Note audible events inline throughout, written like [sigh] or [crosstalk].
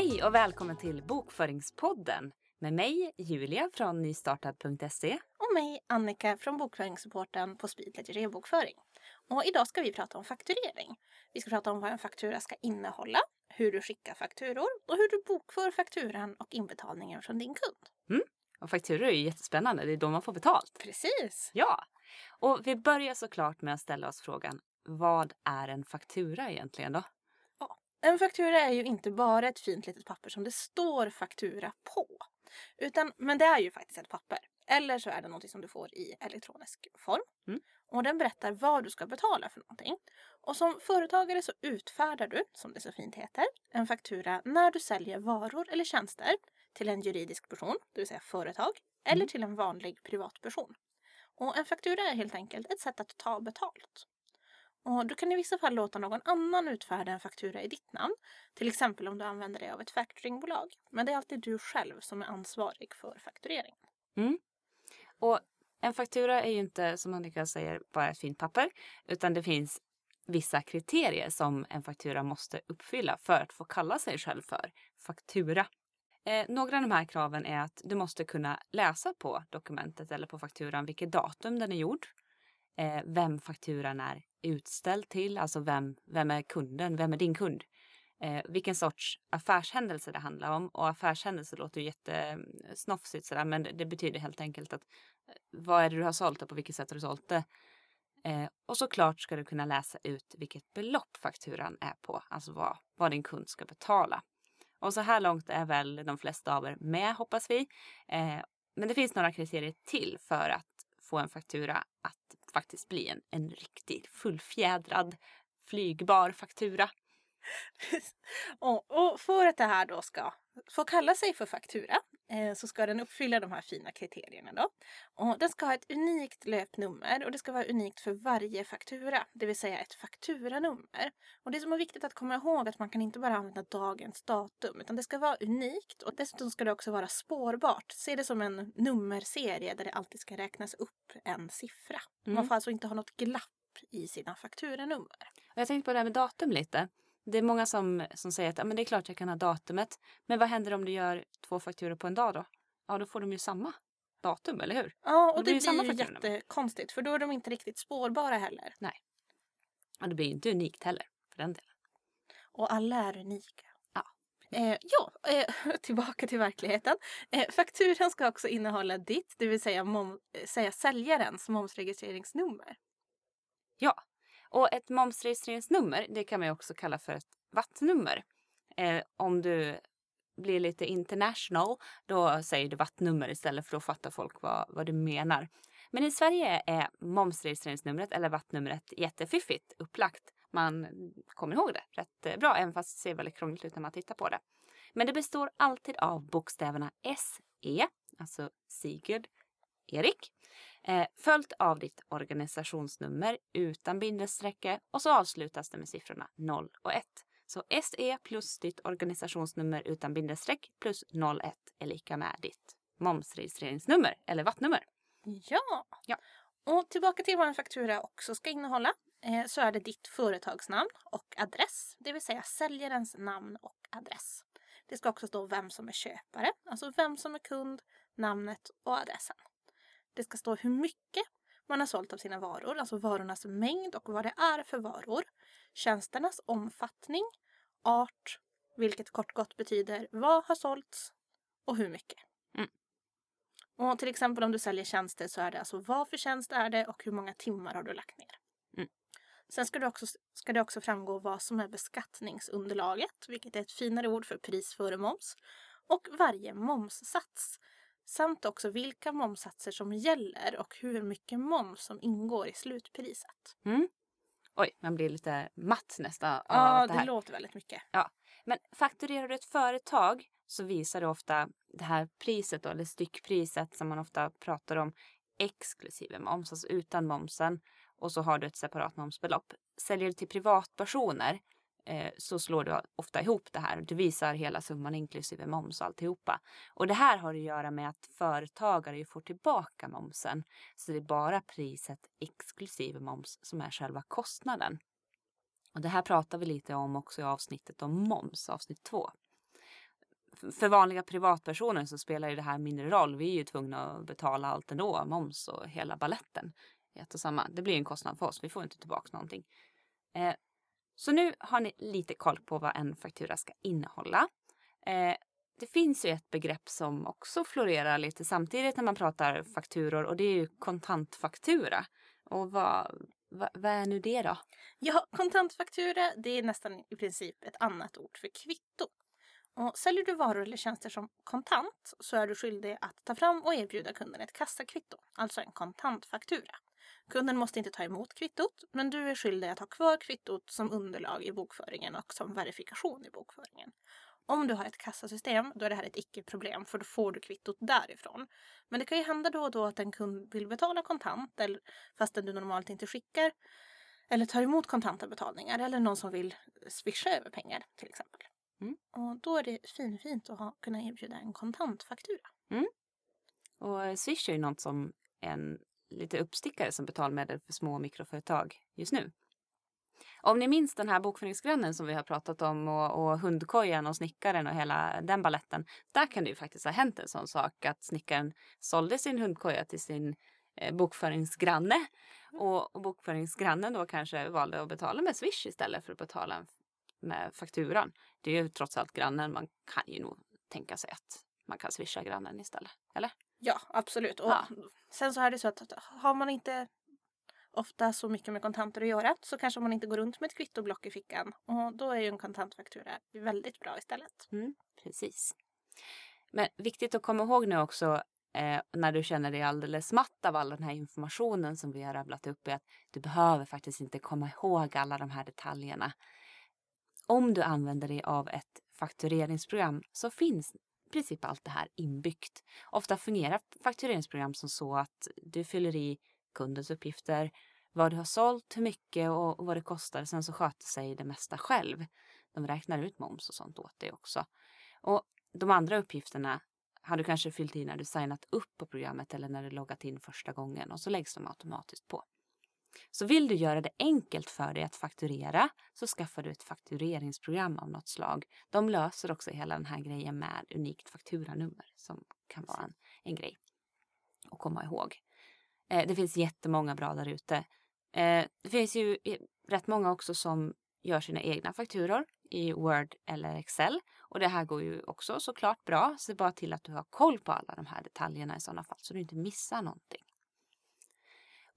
Hej och välkommen till Bokföringspodden med mig Julia från nystartad.se. Och mig Annika från bokföringssupporten på Speedledger e-bokföring. Och idag ska vi prata om fakturering. Vi ska prata om vad en faktura ska innehålla, hur du skickar fakturor och hur du bokför fakturan och inbetalningen från din kund. Mm. Och fakturor är ju jättespännande, det är då man får betalt. Precis! Ja! Och vi börjar såklart med att ställa oss frågan, vad är en faktura egentligen då? En faktura är ju inte bara ett fint litet papper som det står faktura på. Utan, men det är ju faktiskt ett papper. Eller så är det något som du får i elektronisk form. Mm. Och den berättar vad du ska betala för någonting. Och som företagare så utfärdar du, som det så fint heter, en faktura när du säljer varor eller tjänster till en juridisk person, det vill säga företag, eller Mm. till en vanlig privatperson. Och en faktura är helt enkelt ett sätt att ta betalt. Och du kan i vissa fall låta någon annan utfärda en faktura i ditt namn. Till exempel om du använder dig av ett factoringbolag. Men det är alltid du själv som är ansvarig för faktureringen. Mm. Och en faktura är ju inte, som Annika säger, bara ett fint papper. Utan det finns vissa kriterier som en faktura måste uppfylla för att få kalla sig själv för faktura. Eh, några av de här kraven är att du måste kunna läsa på dokumentet eller på fakturan vilket datum den är gjord. Eh, vem fakturan är utställd till, alltså vem, vem är kunden, vem är din kund? Eh, vilken sorts affärshändelse det handlar om. Och affärshändelse låter ju jättesnofsigt sådär men det, det betyder helt enkelt att eh, vad är det du har sålt och på vilket sätt har du sålt det? Eh, och såklart ska du kunna läsa ut vilket belopp fakturan är på, alltså vad, vad din kund ska betala. Och så här långt är väl de flesta av er med hoppas vi. Eh, men det finns några kriterier till för att få en faktura att faktiskt bli en, en riktig fullfjädrad flygbar faktura. [laughs] och, och för att det här då ska få kalla sig för faktura så ska den uppfylla de här fina kriterierna då. Och den ska ha ett unikt löpnummer och det ska vara unikt för varje faktura, det vill säga ett fakturanummer. Och det som är viktigt att komma ihåg är att man kan inte bara använda dagens datum utan det ska vara unikt och dessutom ska det också vara spårbart. Se det som en nummerserie där det alltid ska räknas upp en siffra. Man Mm. får alltså inte ha något glapp i sina fakturanummer. Jag tänkte på det här med datum lite. Det är många som, som säger att ja, men det är klart jag kan ha datumet. Men vad händer om du gör två fakturor på en dag då? Ja, då får de ju samma datum, eller hur? Ja, Då och blir det det samma blir ju jättekonstigt för då är de inte riktigt spårbara heller. Och det blir ju inte unikt heller, för den delen. Och alla är unika. Ja. Eh, ja, eh, [laughs] tillbaka till verkligheten. Eh, fakturan ska också innehålla ditt, det vill säga, mom, eh, säga säljarens momsregistreringsnummer. Ja, och ett momsregistreringsnummer, det kan man ju också kalla för ett vattnummer. Eh, om du blir lite international, då säger du vattnummer istället för då fattar folk vad, vad du menar. Men i Sverige är momsregistreringsnumret eller vattnumret jättefiffigt upplagt. Man kommer ihåg det rätt eh, bra, även fast det ser väldigt krångligt ut när man tittar på det. Men det består alltid av bokstäverna SE, alltså Sigurd, Erik, eh, följt av ditt organisationsnummer utan bindestrecke och så avslutas det med siffrorna 0 och 1. Så SE plus ditt organisationsnummer utan bindestreck plus 01 är lika med ditt momsregistreringsnummer eller vattnummer. Ja. Ja. Och tillbaka till vad en faktura också ska innehålla. Eh, så är det ditt företagsnamn och adress, det vill säga säljarens namn och adress. Det ska också stå vem som är köpare, alltså vem som är kund, namnet och adressen. Det ska stå hur mycket man har sålt av sina varor, alltså varornas mängd och vad det är för varor. Tjänsternas omfattning, art, vilket kort gott betyder vad har sålts och hur mycket. Mm. Och till exempel om du säljer tjänster så är det alltså vad för tjänst är det och hur många timmar har du lagt ner. Mm. Sen ska det, också, ska det också framgå vad som är beskattningsunderlaget, vilket är ett finare ord för pris före moms, och varje momssats. Samt också vilka momssatser som gäller och hur mycket moms som ingår i slutpriset. Mm. Oj, man blir lite matt nästan av Ja, det det här. låter väldigt mycket. Men fakturerar du ett företag så visar det ofta det här priset då, eller styckpriset som man ofta pratar om exklusive moms, alltså utan momsen. Och så har du ett separat momsbelopp. Säljer du till privatpersoner Eh, så slår du ofta ihop det här. Du visar hela summan inklusive moms och alltihopa. Och det här har att göra med att företagare ju får tillbaka momsen. Så det är bara priset exklusive moms som är själva kostnaden. Och det här pratar vi lite om också i avsnittet om moms, avsnitt två. för vanliga privatpersoner så spelar ju det här mindre roll. Vi är ju tvungna att betala allt ändå, moms och hela balletten. Ett och samma. Det blir en kostnad för oss. Vi får inte tillbaka någonting. Eh, så nu har ni lite koll på vad en faktura ska innehålla. Eh, det finns ju ett begrepp som också florerar lite samtidigt när man pratar fakturor och det är ju kontantfaktura. Och vad, vad, vad är nu det då? Ja, kontantfaktura det är nästan i princip ett annat ord för kvitto. Och säljer du varor eller tjänster som kontant så är du skyldig att ta fram och erbjuda kunden ett kassakvitto, alltså en kontantfaktura. Kunden måste inte ta emot kvittot, men du är skyldig att ha kvar kvittot som underlag i bokföringen och som verifikation i bokföringen. Om du har ett kassasystem, då är det här ett icke-problem för då får du kvittot därifrån. Men det kan ju hända då och då att en kund vill betala kontant eller, fastän du normalt inte skickar eller tar emot kontanta betalningar eller någon som vill swisha över pengar till exempel. Mm. Och då är det finfint att ha, kunna erbjuda en kontantfaktura. Mm. Och Swish är ju något som en lite uppstickare som betalmedel för små mikroföretag just nu. Om ni minns den här bokföringsgrannen som vi har pratat om och, och hundkojan och snickaren och hela den balletten. Där kan det ju faktiskt ha hänt en sån sak att snickaren sålde sin hundkoja till sin eh, bokföringsgranne och, och bokföringsgrannen då kanske valde att betala med Swish istället för att betala med fakturan. Det är ju trots allt grannen. Man kan ju nog tänka sig att man kan swisha grannen istället. Eller? Ja, absolut. Och Ja. Sen så är det så att har man inte ofta så mycket med kontanter att göra så kanske man inte går runt med ett kvittoblock i fickan. Och då är ju en kontantfaktura väldigt bra istället. Mm, precis. Men viktigt att komma ihåg nu också eh, när du känner dig alldeles matt av all den här informationen som vi har rabblat upp är att du behöver faktiskt inte komma ihåg alla de här detaljerna. Om du använder dig av ett faktureringsprogram så finns princip allt det här inbyggt. Ofta fungerar faktureringsprogram som så att du fyller i kundens uppgifter, vad du har sålt, hur mycket och vad det kostar. Sen så sköter sig det mesta själv. De räknar ut moms och sånt åt dig också. Och de andra uppgifterna har du kanske fyllt i när du signat upp på programmet eller när du loggat in första gången och så läggs de automatiskt på. Så vill du göra det enkelt för dig att fakturera så skaffar du ett faktureringsprogram av något slag. De löser också hela den här grejen med unikt fakturanummer som kan vara en, en grej att komma ihåg. Eh, det finns jättemånga bra där ute. Eh, det finns ju eh, rätt många också som gör sina egna fakturor i Word eller Excel. Och det här går ju också såklart bra. Se bara till att du har koll på alla de här detaljerna i sådana fall så du inte missar någonting.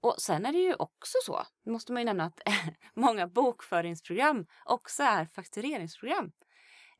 Och sen är det ju också så, nu måste man ju nämna att [laughs] många bokföringsprogram också är faktureringsprogram.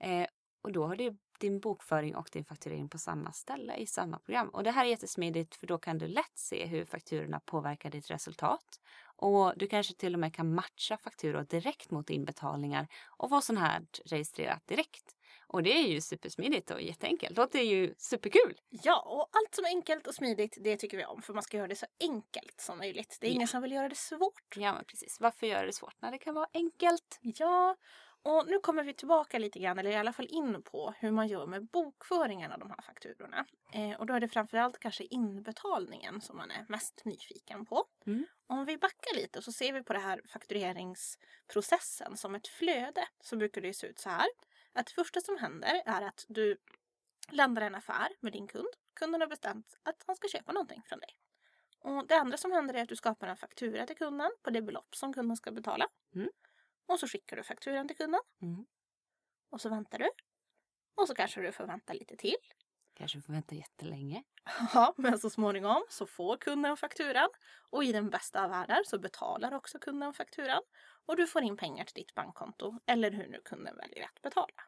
Eh, och då har du din bokföring och din fakturering på samma ställe i samma program. Och det här är jättesmidigt för då kan du lätt se hur fakturorna påverkar ditt resultat. Och du kanske till och med kan matcha fakturor direkt mot inbetalningar och få sån här registrerat direkt. Och det är ju supersmidigt och jätteenkelt. Låter ju superkul! Ja, och allt som är enkelt och smidigt det tycker vi om för man ska göra det så enkelt som möjligt. Det är Ja. ingen som vill göra det svårt. Ja, men precis. Varför göra det svårt när det kan vara enkelt? Ja, och nu kommer vi tillbaka lite grann, eller i alla fall in på hur man gör med bokföringen av de här fakturorna. Eh, och då är det framförallt kanske inbetalningen som man är mest nyfiken på. Mm. Om vi backar lite så ser vi på det här faktureringsprocessen som ett flöde så brukar det se ut så här. Att det första som händer är att du landar en affär med din kund. Kunden har bestämt att han ska köpa någonting från dig. Och det andra som händer är att du skapar en faktura till kunden på det belopp som kunden ska betala. Mm. Och så skickar du fakturan till kunden. Mm. Och så väntar du. Och så kanske du får vänta lite till. Kanske får vänta jättelänge. Ja, men så småningom så får kunden fakturan. Och i den bästa av världar så betalar också kunden fakturan. Och du får in pengar till ditt bankkonto. Eller hur nu kunden väljer att betala.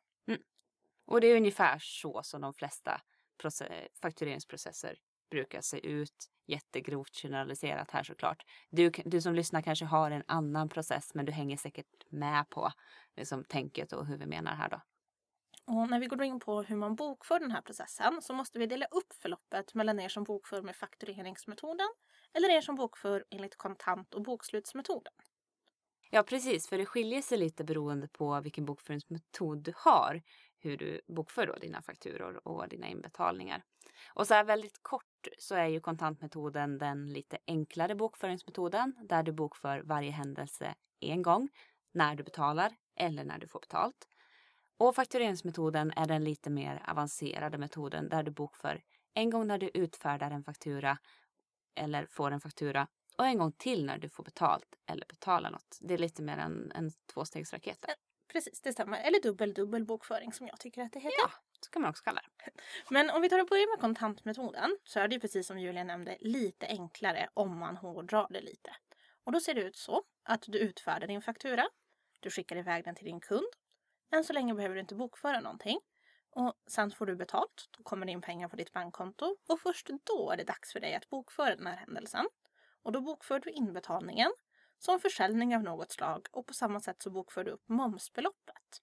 Och det är ungefär så som de flesta proce- faktureringsprocesser brukar se ut. Jättegrovt generaliserat här såklart. Du, du som lyssnar kanske har en annan process men du hänger säkert med på liksom, tänket och hur vi menar här då. Och när vi går in på hur man bokför den här processen så måste vi dela upp förloppet mellan er som bokför med faktureringsmetoden eller er som bokför enligt kontant och bokslutsmetoden. Ja precis, för det skiljer sig lite beroende på vilken bokföringsmetod du har. Hur du bokför då dina fakturor och dina inbetalningar. Och så här väldigt kort så är ju kontantmetoden den lite enklare bokföringsmetoden där du bokför varje händelse en gång när du betalar eller när du får betalt. Och faktureringsmetoden är den lite mer avancerade metoden där du bokför en gång när du utfärdar en faktura eller får en faktura och en gång till när du får betalt eller betalar något. Det är lite mer en, en tvåstegsraket. Där. Precis, det stämmer. Eller dubbel dubbel bokföring som jag tycker att det heter. Ja, så kan man också kalla det. [laughs] Men om vi tar och börjar med kontantmetoden så är det ju precis som Julia nämnde lite enklare om man hårdrar det lite. Och då ser det ut så att du utfärdar din faktura. Du skickar iväg den till din kund. Än så länge behöver du inte bokföra någonting. Och sen får du betalt. Då kommer det in pengar på ditt bankkonto. Och först då är det dags för dig att bokföra den här händelsen. Och då bokför du inbetalningen som försäljning av något slag och på samma sätt så bokför du upp momsbeloppet.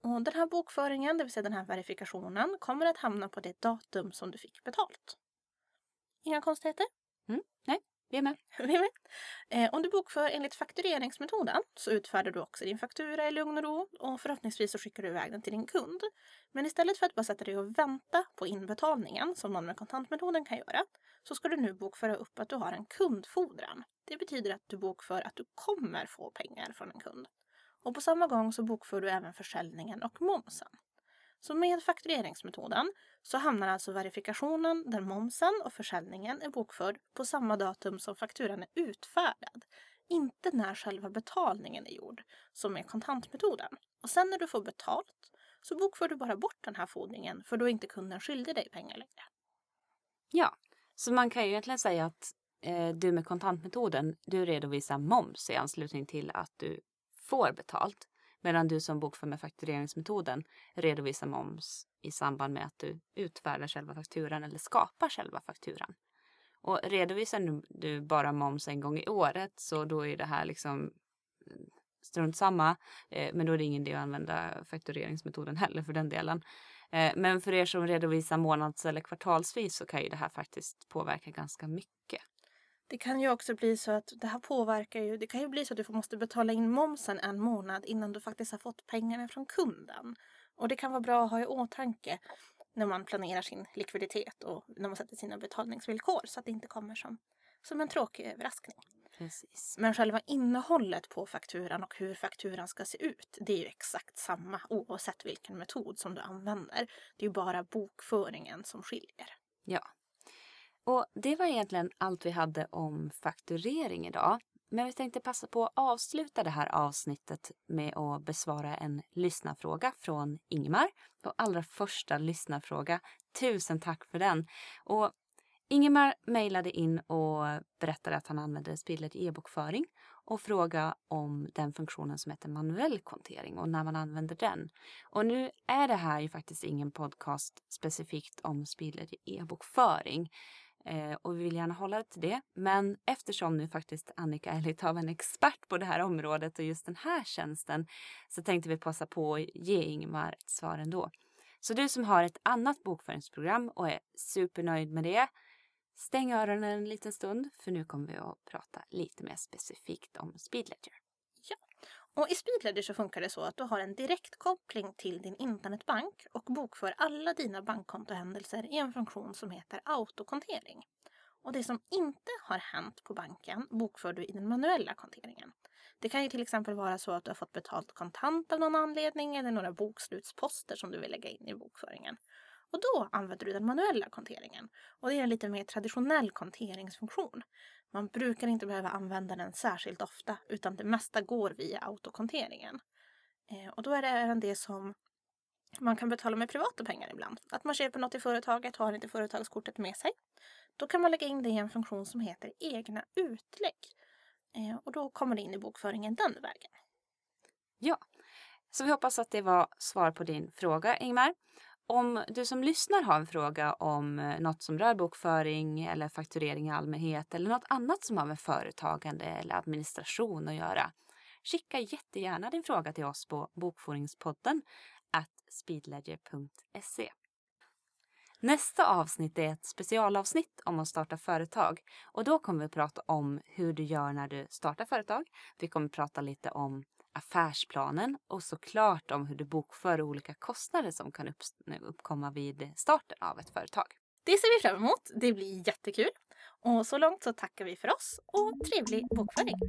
Och den här bokföringen, det vill säga den här verifikationen, kommer att hamna på det datum som du fick betalt. Inga konstigheter? Vi är med. [laughs] Vi är med. Eh, om du bokför enligt faktureringsmetoden så utfärdar du också din faktura i lugn och ro och förhoppningsvis så skickar du iväg den till din kund. Men istället för att bara sätta dig och vänta på inbetalningen som någon med kontantmetoden kan göra så ska du nu bokföra upp att du har en kundfordran. Det betyder att du bokför att du kommer få pengar från en kund. Och på samma gång så bokför du även försäljningen och momsen. Så med faktureringsmetoden så hamnar alltså verifikationen där momsen och försäljningen är bokförd på samma datum som fakturan är utfärdad. Inte när själva betalningen är gjord, som med kontantmetoden. Och sen när du får betalt så bokför du bara bort den här fordringen för då är inte kunden skyldig dig pengar längre. Ja, så man kan ju egentligen säga att eh, du med kontantmetoden, du redovisar moms i anslutning till att du får betalt. Medan du som bokför med faktureringsmetoden redovisar moms i samband med att du utfärdar själva fakturan eller skapar själva fakturan. Och redovisar du bara moms en gång i året så då är det här liksom eh, strunt samma. Eh, men då är det ingen idé att använda faktureringsmetoden heller för den delen. Eh, men för er som redovisar månads eller kvartalsvis så kan ju det här faktiskt påverka ganska mycket. Det kan ju också bli så att det här påverkar ju. Det kan ju bli så att du måste betala in momsen en månad innan du faktiskt har fått pengarna från kunden. Och det kan vara bra att ha i åtanke när man planerar sin likviditet och när man sätter sina betalningsvillkor så att det inte kommer som, som en tråkig överraskning. Precis. Men själva innehållet på fakturan och hur fakturan ska se ut, det är ju exakt samma oavsett vilken metod som du använder. Det är ju bara bokföringen som skiljer. Ja. Och det var egentligen allt vi hade om fakturering idag. Men vi tänkte passa på att avsluta det här avsnittet med att besvara en lyssnarfråga från Ingmar. Vår allra första lyssnarfråga. Tusen tack för den! Och Ingemar mejlade in och berättade att han använder Spiller e-bokföring och frågade om den funktionen som heter manuell kontering och när man använder den. Och nu är det här ju faktiskt ingen podcast specifikt om Spiller e-bokföring. Eh, och vi vill gärna hålla det till det. Men eftersom nu faktiskt Annika är lite av en expert på det här området och just den här tjänsten så tänkte vi passa på att ge Ingemar ett svar ändå. Så du som har ett annat bokföringsprogram och är supernöjd med det Stäng öronen en liten stund för nu kommer vi att prata lite mer specifikt om Speedledger. Och i Speedledger så funkar det så att du har en direktkoppling till din internetbank och bokför alla dina bankkontohändelser i en funktion som heter autokontering. Och det som inte har hänt på banken bokför du i den manuella konteringen. Det kan ju till exempel vara så att du har fått betalt kontant av någon anledning eller några bokslutsposter som du vill lägga in i bokföringen. Och då använder du den manuella konteringen. Och det är en lite mer traditionell konteringsfunktion. Man brukar inte behöva använda den särskilt ofta utan det mesta går via autokonteringen. Eh, och då är det även det som man kan betala med privata pengar ibland. Att man köper något i företaget, har inte företagskortet med sig. Då kan man lägga in det i en funktion som heter egna utlägg. Eh, och då kommer det in i bokföringen den vägen. Ja, så vi hoppas att det var svar på din fråga Ingmar. Om du som lyssnar har en fråga om eh, något som rör bokföring eller fakturering i allmänhet eller något annat som har med företagande eller administration att göra. Skicka jättegärna din fråga till oss på bokföringspodden at speedledger.se. Nästa avsnitt är ett specialavsnitt om att starta företag och då kommer vi att prata om hur du gör när du startar företag. Vi kommer att prata lite om affärsplanen och såklart om hur du bokför olika kostnader som kan uppkomma vid starten av ett företag. Det ser vi fram emot. Det blir jättekul. Och så långt så tackar vi för oss och trevlig bokföring!